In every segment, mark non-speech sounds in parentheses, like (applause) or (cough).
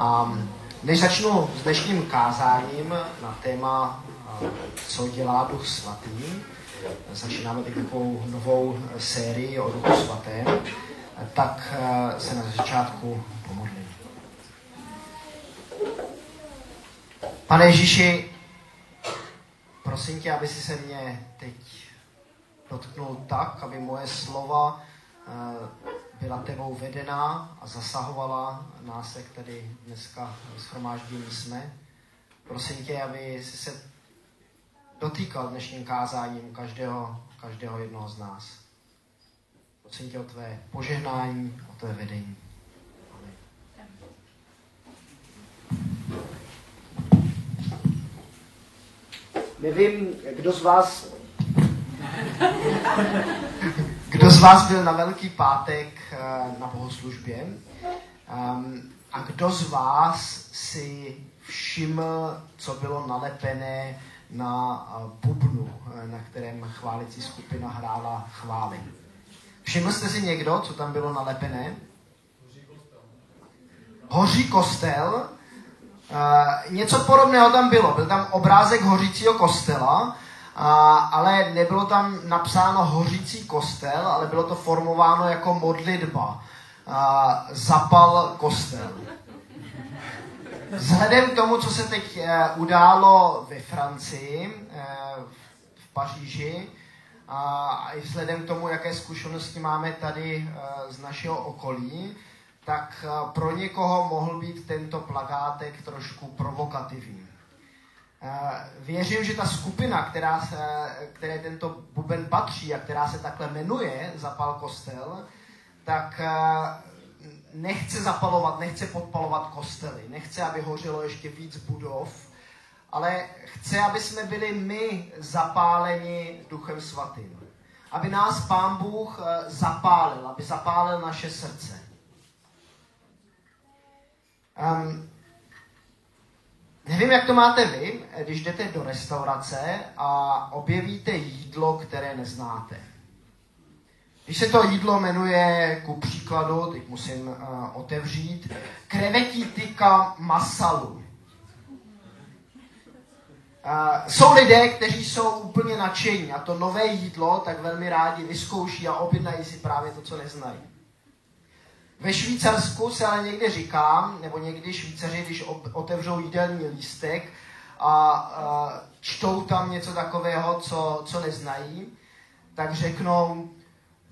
A než začnu s dnešním kázáním na téma, co dělá Duch Svatý, začínáme teď takovou novou sérii o Duchu Svatém, tak se na začátku pomodlím. Pane Ježíši, prosím tě, aby si se mě teď dotknul tak, aby moje slova eh, byla tebou vedená a zasahovala nás, jak tady dneska schromáždění jsme. Prosím tě, aby si se dotýkal dnešním kázáním každého, každého jednoho z nás. Prosím tě o tvé požehnání, o tvé vedení. Nevím, kdo z vás kdo z vás byl na Velký pátek na bohoslužbě? Um, a kdo z vás si všiml, co bylo nalepené na eh, bubnu, eh, na kterém chválicí skupina hrála chvály? Všiml jste si někdo, co tam bylo nalepené? Hoří kostel. Uh, něco podobného tam bylo. Byl tam obrázek hořícího kostela a, ale nebylo tam napsáno hořící kostel, ale bylo to formováno jako modlitba. A, zapal kostel. Vzhledem k tomu, co se teď e, událo ve Francii, e, v Paříži, a i vzhledem k tomu, jaké zkušenosti máme tady e, z našeho okolí, tak pro někoho mohl být tento plagátek trošku provokativní. Eh, věřím, že ta skupina, která se, které tento buben patří a která se takhle jmenuje Zapal kostel, tak eh, nechce zapalovat, nechce podpalovat kostely, nechce, aby hořelo ještě víc budov, ale chce, aby jsme byli my zapáleni Duchem Svatým. Aby nás Pán Bůh eh, zapálil, aby zapálil naše srdce. Um, Nevím, jak to máte vy, když jdete do restaurace a objevíte jídlo, které neznáte. Když se to jídlo jmenuje, ku příkladu, teď musím uh, otevřít, krevetí tyka masalu. Uh, jsou lidé, kteří jsou úplně nadšení a to nové jídlo tak velmi rádi vyzkouší a objednají si právě to, co neznají. Ve Švýcarsku se ale někde říká, nebo někdy Švýcaři, když otevřou jídelní lístek a, a čtou tam něco takového, co, co neznají, tak řeknou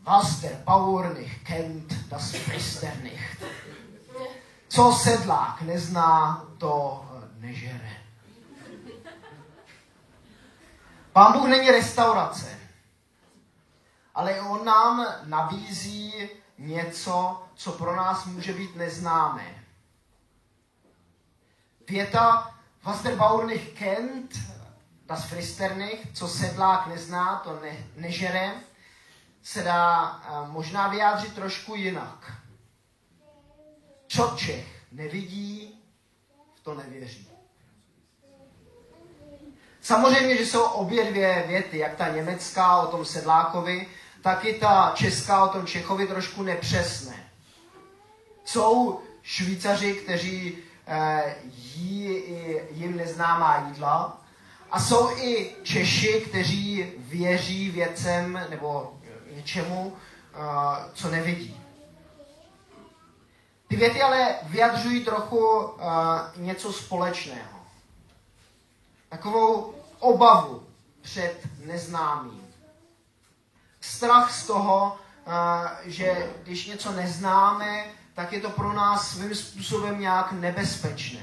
Was der Bauer nicht kennt, das frisst er nicht. Co sedlák nezná, to nežere. Pán Bůh není restaurace, ale on nám nabízí něco, co pro nás může být neznámé. Věta Was der Bauer nicht kennt, das frisst er nicht, co sedlák nezná, to ne, nežere, se dá uh, možná vyjádřit trošku jinak. Co Čech nevidí, v to nevěří. Samozřejmě, že jsou obě dvě věty, jak ta německá o tom sedlákovi, tak i ta česká o tom Čechovi trošku nepřesné. Jsou Švýcaři, kteří eh, jí i jim neznámá jídla, a jsou i Češi, kteří věří věcem nebo něčemu, eh, co nevidí. Ty věty ale vyjadřují trochu uh, něco společného. Takovou obavu před neznámým. Strach z toho, uh, že když něco neznáme, tak je to pro nás svým způsobem nějak nebezpečné.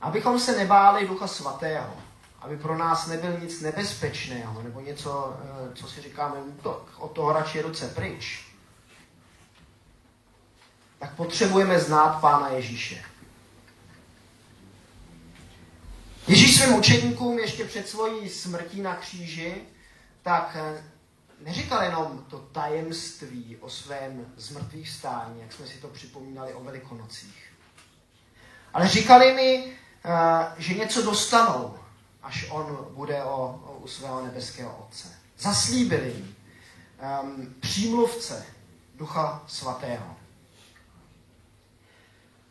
Abychom se nebáli Ducha Svatého, aby pro nás nebyl nic nebezpečného, nebo něco, eh, co si říkáme útok, od toho radši ruce pryč, tak potřebujeme znát Pána Ježíše. Svým učeníkům ještě před svojí smrtí na kříži, tak eh, neříkal jenom to tajemství o svém zmrtvých stání, jak jsme si to připomínali o Velikonocích. Ale říkali mi, eh, že něco dostanou, až on bude o, o, u svého nebeského Otce. Zaslíbili jim um, přímluvce Ducha Svatého.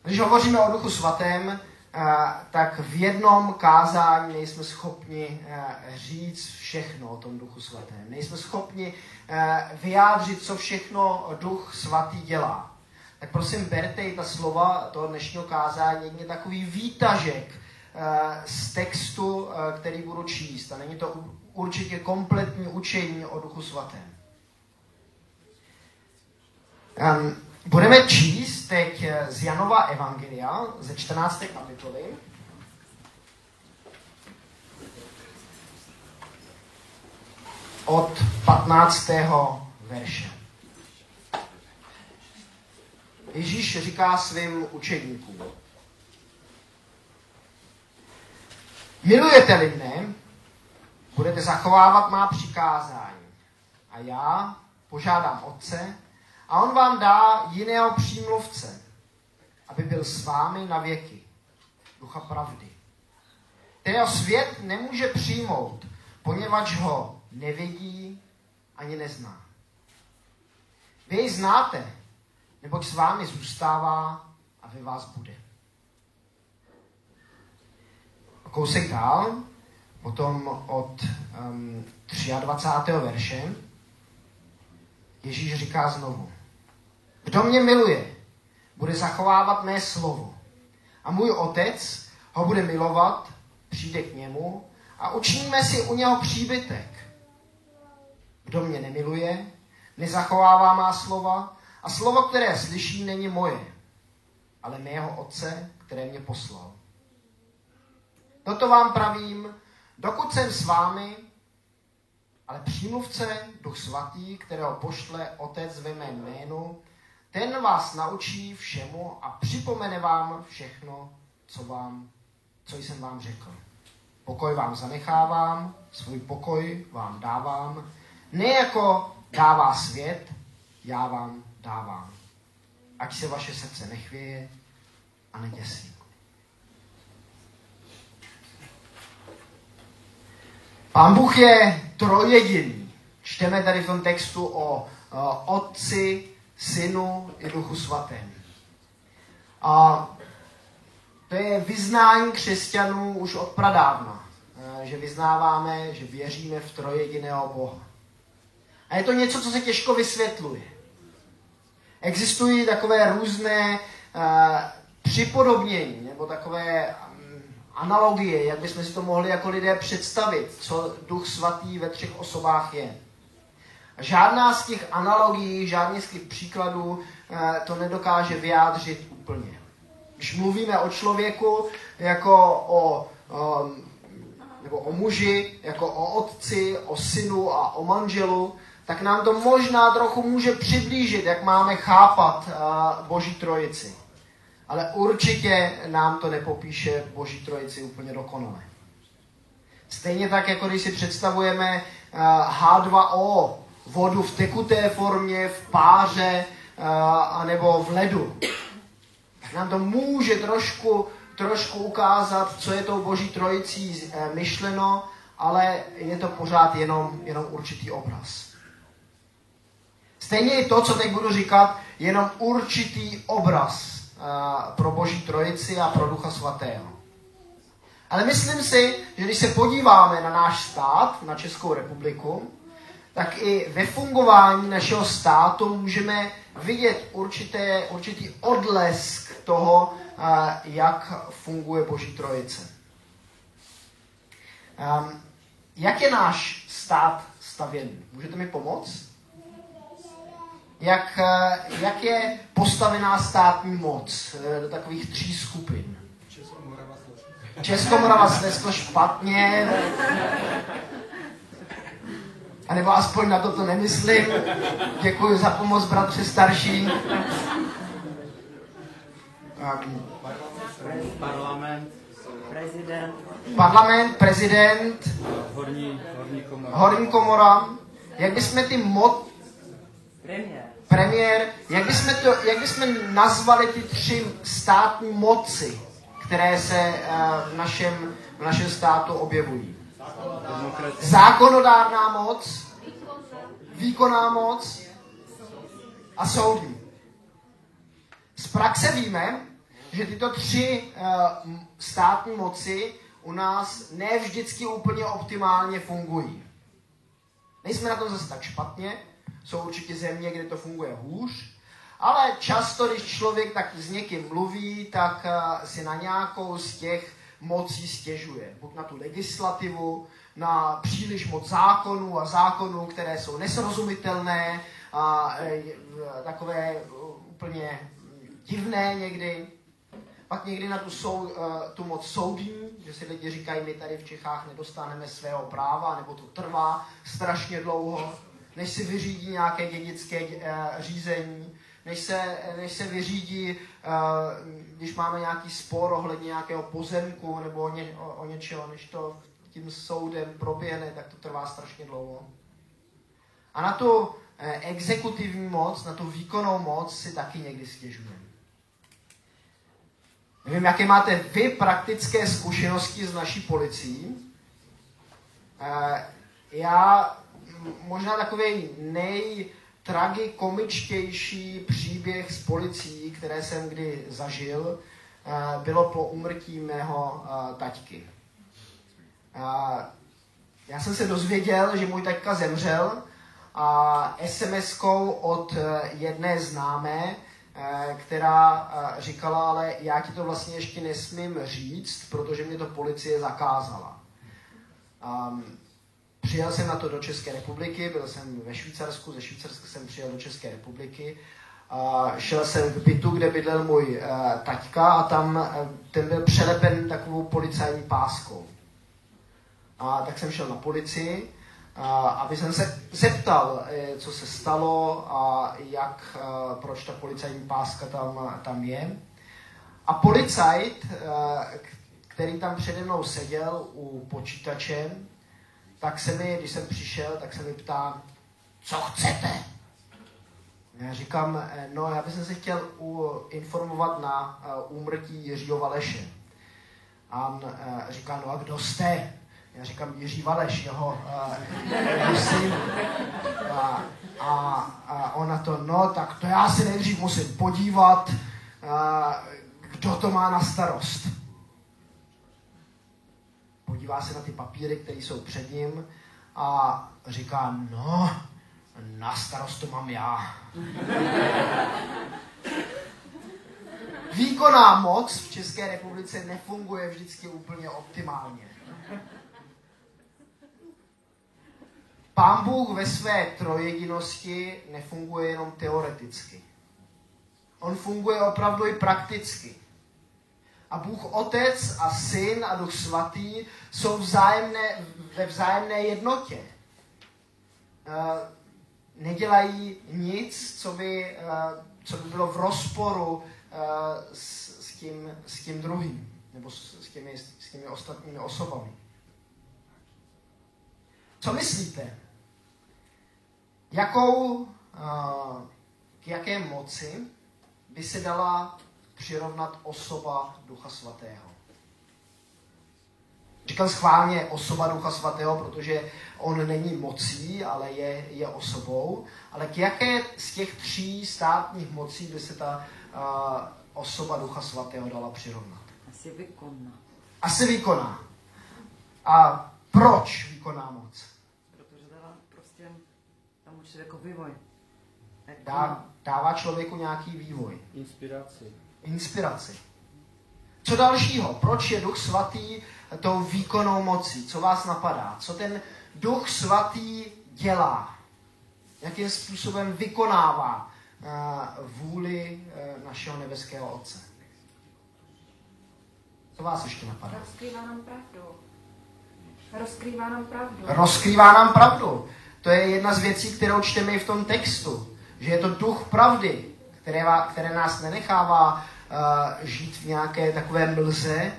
Když hovoříme o Duchu Svatém, tak v jednom kázání nejsme schopni říct všechno o tom Duchu Svatém. Nejsme schopni vyjádřit, co všechno Duch Svatý dělá. Tak prosím, berte i ta slova toho dnešního kázání, je takový výtažek z textu, který budu číst. A není to určitě kompletní učení o Duchu Svatém. Budeme číst teď z Janova Evangelia ze 14. kapitoly. Od 15. verše. Ježíš říká svým učedníkům. Milujete-li mne, budete zachovávat má přikázání. A já požádám Otce, a on vám dá jiného přímluvce, aby byl s vámi na věky. Ducha pravdy. Kterého svět nemůže přijmout, poněvadž ho nevidí ani nezná. Vy jej znáte, neboť s vámi zůstává a ve vás bude. A kousek dál, potom od um, 23. verše, Ježíš říká znovu. Kdo mě miluje, bude zachovávat mé slovo. A můj otec ho bude milovat, přijde k němu a učiníme si u něho příbytek. Kdo mě nemiluje, nezachovává má slova a slovo, které slyší, není moje, ale mého otce, které mě poslal. Toto vám pravím, dokud jsem s vámi, ale přímluvce, Duch Svatý, kterého pošle Otec ve mém jménu, ten vás naučí všemu a připomene vám všechno, co, vám, co jsem vám řekl. Pokoj vám zanechávám, svůj pokoj vám dávám. Ne jako dává svět, já vám dávám. Ať se vaše srdce nechvěje a neděsí. Pán Bůh je trojediný. Čteme tady v tom textu o, o Otci, Synu i Duchu Svatém. A to je vyznání křesťanů už od pradávna. Eh, že vyznáváme, že věříme v trojediného Boha. A je to něco, co se těžko vysvětluje. Existují takové různé uh, připodobnění nebo takové analogie, jak bychom si to mohli jako lidé představit, co Duch Svatý ve třech osobách je. Žádná z těch analogií, žádný z těch příkladů eh, to nedokáže vyjádřit úplně. Když mluvíme o člověku jako o, nebo o muži, jako o otci, o synu a o manželu, tak nám to možná trochu může přiblížit, jak máme chápat eh, Boží trojici. Ale určitě nám to nepopíše Boží trojici úplně dokonale. Stejně tak, jako když si představujeme H2O, eh, vodu v tekuté formě, v páře uh, anebo v ledu. Tak nám to může trošku, trošku ukázat, co je tou boží trojicí uh, myšleno, ale je to pořád jenom, jenom určitý obraz. Stejně i to, co teď budu říkat, jenom určitý obraz pro boží trojici a pro ducha svatého. Ale myslím si, že když se podíváme na náš stát, na Českou republiku, tak i ve fungování našeho státu můžeme vidět určité, určitý odlesk toho, jak funguje Boží trojice. Um, jak je náš stát stavěný? Můžete mi pomoct? Jak, jak je postavená státní moc e, do takových tří skupin? Českomorava Slezsko špatně, a nebo aspoň na to to nemyslím. Děkuji za pomoc, bratře starší. Parlament. Prezident. Parlament, prezident. Horní, horní komora. Horní komora. Jak bychom ty mod... Premiér. Premiér. Jak bychom, to, jak bychom nazvali ty tři státní moci, které se uh, v, našem, v našem státu objevují? Zákonodárná moc, výkonná moc a soudní. Z praxe víme, že tyto tři uh, státní moci u nás ne vždycky úplně optimálně fungují. Nejsme na tom zase tak špatně, jsou určitě země, kde to funguje hůř, ale často, když člověk tak s někým mluví, tak uh, si na nějakou z těch mocí stěžuje. Buď na tu legislativu, na příliš moc zákonů a zákonů, které jsou nesrozumitelné a e, takové úplně divné někdy. Pak někdy na tu, sou, tu moc soudní, že si lidi říkají, my tady v Čechách nedostaneme svého práva, nebo to trvá strašně dlouho, než si vyřídí nějaké dědické e, řízení, než se, než se vyřídí, když máme nějaký spor ohledně nějakého pozemku nebo o, ně, o, o něčeho, než to tím soudem proběhne, tak to trvá strašně dlouho. A na tu eh, exekutivní moc, na tu výkonnou moc si taky někdy stěžujeme. Nevím, jaké máte vy praktické zkušenosti s naší policií. Eh, já možná takový nejtragikomičtější příběh s policií, které jsem kdy zažil, eh, bylo po umrtí mého taťky. Já jsem se dozvěděl, že můj taťka zemřel a SMS-kou od eh, jedné známé, eh, která eh, říkala, ale já ti to vlastně ještě nesmím říct, protože mě to policie zakázala. Um, přijel jsem na to do České republiky, byl jsem ve Švýcarsku, ze Švýcarska jsem přijel do České republiky. Uh, šel jsem k bytu, kde bydlel můj uh, taťka a tam uh, ten byl přelepen takovou policajní páskou. A tak jsem šel na policii, a, aby jsem se zeptal, eh, co se stalo a jak, a, eh, proč ta policajní páska tam, tam je. A policajt, a, eh, který tam přede mnou seděl u počítače, tak se mi, když jsem přišel, tak se mi ptá, co chcete? Já říkám, no já bych se chtěl informovat na úmrtí Jiřího Valeše. A on říká, no a kdo jste? já říkám Jiří Valeš, jeho, uh, syn. A, a, a ona to, no tak to já si nejdřív musím podívat, uh, kdo to má na starost. Podívá se na ty papíry, které jsou před ním a říká, no, na starost to mám já. (laughs) Výkonná moc v České republice nefunguje vždycky úplně optimálně. Pán Bůh ve své trojedinosti nefunguje jenom teoreticky. On funguje opravdu i prakticky. A Bůh Otec a Syn a Duch Svatý jsou vzájemné, ve vzájemné jednotě. Uh, nedělají nic, co by, uh, co by bylo v rozporu uh, s, s, tím, s tím druhým, nebo s, s, těmi, s těmi ostatními osobami. Co myslíte? Jakou, k jaké moci by se dala přirovnat osoba Ducha Svatého? Říkám schválně osoba Ducha Svatého, protože on není mocí, ale je, je osobou. Ale k jaké z těch tří státních mocí by se ta uh, osoba Ducha Svatého dala přirovnat? Asi vykoná. Asi vykoná. A proč vykoná moc? jako vývoj. Dá, dává člověku nějaký vývoj. Inspiraci. Inspiraci. Co dalšího? Proč je Duch Svatý tou výkonnou mocí? Co vás napadá? Co ten Duch Svatý dělá? Jakým způsobem vykonává uh, vůli uh, našeho nebeského Otce? Co vás ještě napadá? Rozkrývá nám pravdu. Rozkrývá nám pravdu. Rozkrývá nám pravdu. To je jedna z věcí, kterou čteme i v tom textu. Že je to duch pravdy, které, které nás nenechává žít v nějaké takové mlze,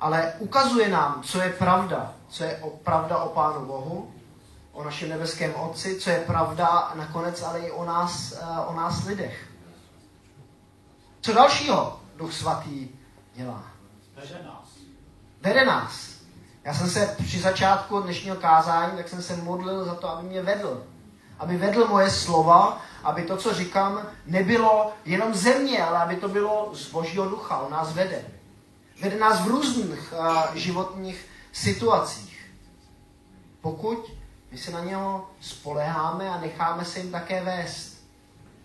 ale ukazuje nám, co je pravda. Co je pravda o Pánu Bohu, o našem nebeském Otci, co je pravda nakonec ale i o nás, uh, o nás lidech. Co dalšího Duch Svatý dělá? Vede nás. Vede nás. Já jsem se při začátku dnešního kázání, tak jsem se modlil za to, aby mě vedl. Aby vedl moje slova aby to, co říkám, nebylo jenom ze mě, ale aby to bylo z Božího ducha. On nás vede. Vede nás v různých uh, životních situacích. Pokud my se na něho spoleháme a necháme se jim také vést.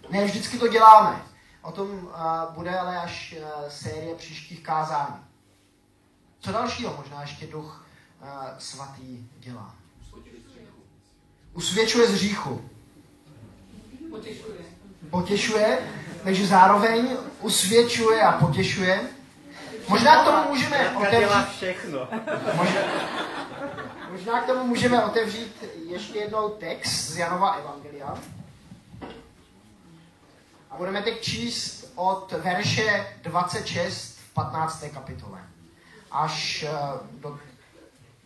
Ne vždycky to děláme. O tom uh, bude ale až uh, série příštích kázání. Co dalšího možná ještě duch uh, svatý dělá? Usvědčuje z hříchu. Potěšuje. Potěšuje, takže zároveň usvědčuje a potěšuje. Možná k tomu můžeme otevřít, všechno. možná, možná k tomu můžeme otevřít ještě jednou text z Janova Evangelia. A budeme teď číst od verše 26 v 15. kapitole až eh, do,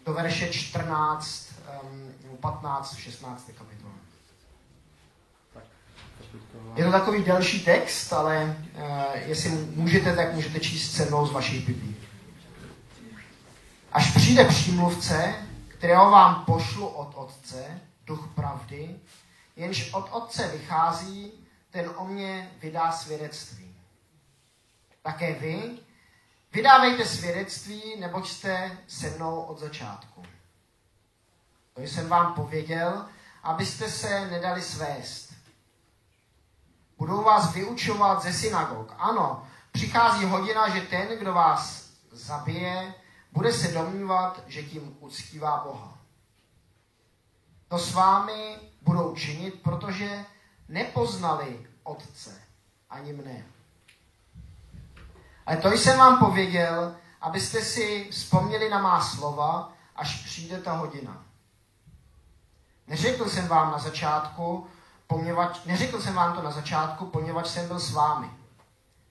do verše 14, um, nebo 15 v 16. kapitole. Je to takový delší text, ale uh, jestli můžete, tak můžete číst se mnou z vašich Biblí. Až přijde přímluvce, kterého vám pošlu od Otce, duch pravdy, jenž od Otce vychází, ten o mě vydá svědectví. Také vy vydávejte svědectví, neboť jste se mnou od začátku. To jsem vám pověděl, abyste se nedali svést. Budou vás vyučovat ze synagog. Ano, přichází hodina, že ten, kdo vás zabije, bude se domnívat, že tím uctívá Boha. To s vámi budou činit, protože nepoznali Otce ani mne. Ale to jsem vám pověděl, abyste si vzpomněli na má slova, až přijde ta hodina. Neřekl jsem vám na začátku, poněvadž, neřekl jsem vám to na začátku, poněvadž jsem byl s vámi.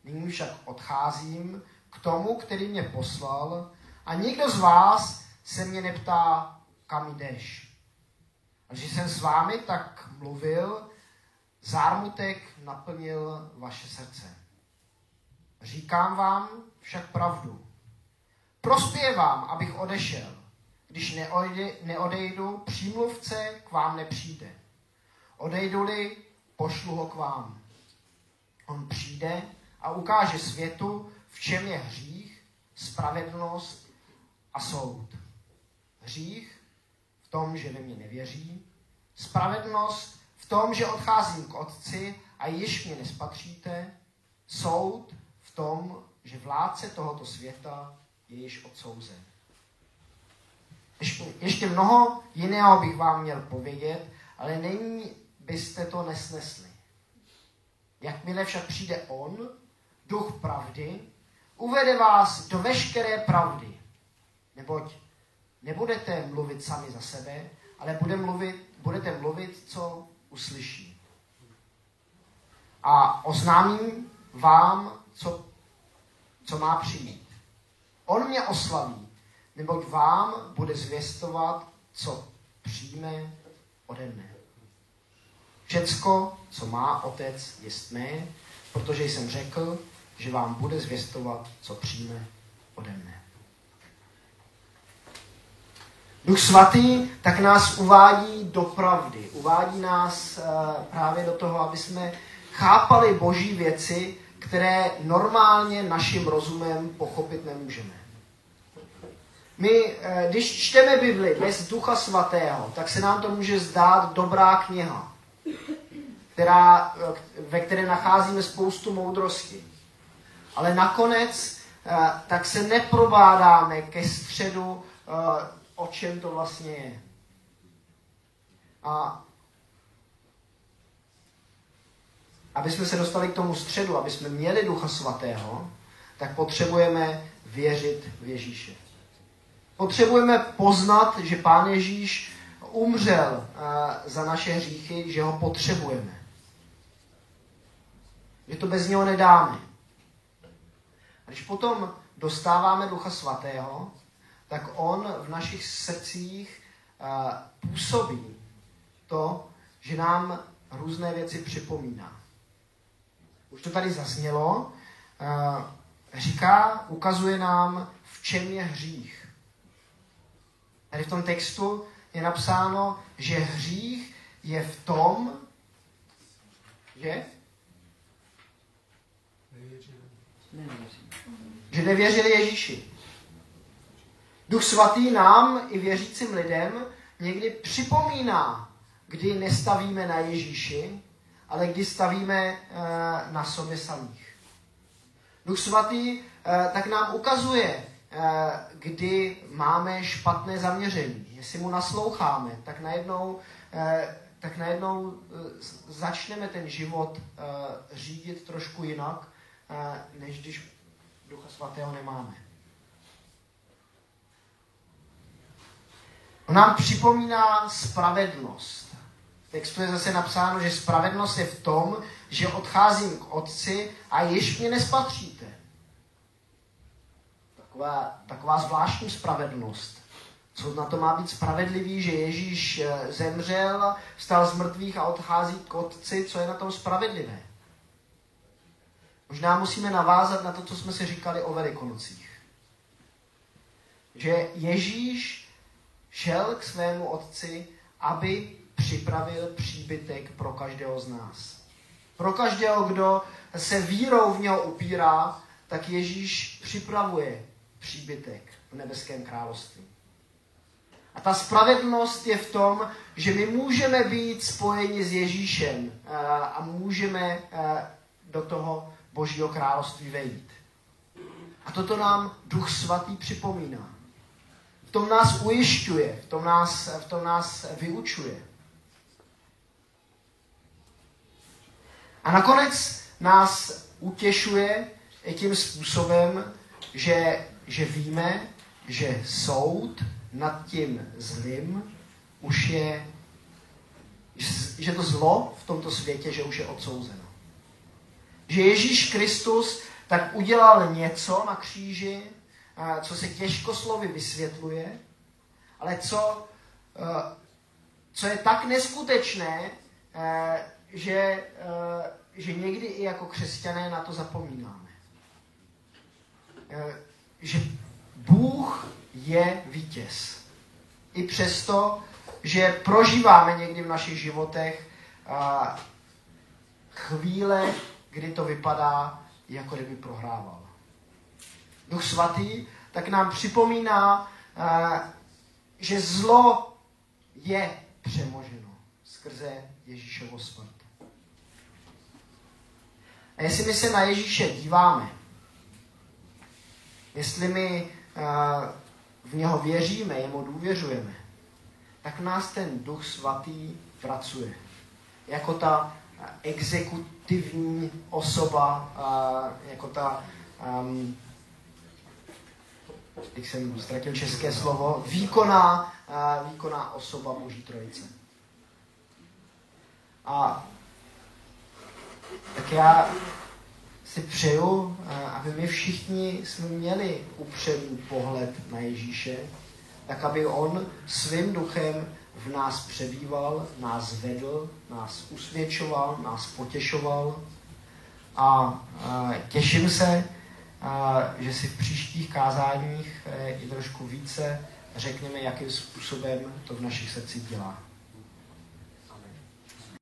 Nyní však odcházím k tomu, který mě poslal a nikdo z vás se mě neptá, kam jdeš. A když jsem s vámi tak mluvil, zármutek naplnil vaše srdce. Říkám vám však pravdu. Prospěje vám, abych odešel. Když neodej, neodejdu, přímluvce k vám nepřijde. Odejdu-li, pošlu ho k vám. On přijde a ukáže světu, v čem je hřích, spravedlnost a soud. Hřích v tom, že ve mě nevěří, spravedlnost v tom, že odcházím k Otci a již mě nespatříte, soud v tom, že vládce tohoto světa je již odsouzen. Ještě mnoho jiného bych vám měl povědět, ale není byste to nesnesli. Jakmile však přijde On, duch pravdy, uvede vás do veškeré pravdy. Neboť nebudete mluvit sami za sebe, ale bude mluvit, budete mluvit, co uslyší. A oznámím vám, co, co má přijít. On mě oslaví, neboť vám bude zvěstovat, co přijme ode mne. Všecko, co má otec, je mé, protože jsem řekl, že vám bude zvěstovat, co přijme ode mne. Duch svatý tak nás uvádí do pravdy. Uvádí nás uh, právě do toho, aby jsme chápali boží věci, které normálně naším rozumem pochopit nemůžeme. My, uh, když čteme Bibli bez Ducha Svatého, tak se nám to může zdát dobrá kniha, která, ve které nacházíme spoustu moudrosti. Ale nakonec uh, tak se neprobádáme ke středu o čem to vlastně je. A aby jsme se dostali k tomu středu, aby jsme měli Ducha Svatého, tak potřebujeme věřit v Ježíše. Potřebujeme poznat, že Pán Ježíš umřel za naše hříchy, že ho potřebujeme. Že to bez něho nedáme. A když potom dostáváme Ducha Svatého, tak on v našich srdcích uh, působí to, že nám různé věci připomíná. Už to tady zaznělo. Uh, říká, ukazuje nám, v čem je hřích. Tady v tom textu je napsáno, že hřích je v tom, Že? Že nevěřili Ježíši. Duch svatý nám i věřícím lidem někdy připomíná, kdy nestavíme na Ježíši, ale kdy stavíme eh, na sobě samých. Duch svatý eh, tak nám ukazuje, eh, kdy máme špatné zaměření. Jestli mu nasloucháme, tak najednou, tak najednou začneme ten život řídit trošku jinak, než když Ducha Svatého nemáme. On nám připomíná spravedlnost. V textu je zase napsáno, že spravedlnost je v tom, že odcházím k otci a již mě nespatříte. Taková, taková zvláštní spravedlnost. Co na to má být spravedlivý, že Ježíš eh, zemřel, vstal z mrtvých a odchází k otci, co je na tom spravedlivé? Možná musíme navázat na to, co jsme si říkali o Velikonocích. Že Ježíš šel k svému otci, aby připravil příbytek pro každého z nás. Pro každého, kdo se vírou v něho upírá, tak Ježíš připravuje příbytek v nebeském království. A ta spravedlnost je v tom, že my můžeme být spojeni s Ježíšem eh, a můžeme eh, do toho Božího království vejít. A toto nám Duch Svatý připomíná. V tom nás ujišťuje, v tom nás, v tom nás vyučuje. A nakonec nás utěšuje tím způsobem, že, že víme, že soud nad tím zlým už je, že to zlo v tomto světě, že už je odsouzeno. Že Ježíš Kristus tak udělal něco na kříži, co se těžko slovy vysvětluje, ale co, co je tak neskutečné, že, že někdy i jako křesťané na to zapomínáme. Že Bůh je vítěz. I přesto, že prožíváme někdy v našich životech chvíle, kdy to vypadá, jako kdyby prohrával. Duch svatý tak nám připomíná, eh, že zlo je přemoženo skrze Ježíšovo smrt. A jestli my se na Ježíše díváme, jestli my v něho věříme, jemu důvěřujeme, tak nás ten Duch Svatý pracuje. Jako ta exekutivní osoba, jako ta, um, teď jsem ztratil české slovo, výkonná, výkonná osoba Boží Trojice. A tak já si přeju, aby my všichni jsme měli upřený pohled na Ježíše, tak aby on svým duchem v nás přebýval, nás vedl, nás usvědčoval, nás potěšoval. A, těším se, že si v příštích kázáních e, i trošku více řekneme, jakým způsobem to v našich srdcích dělá.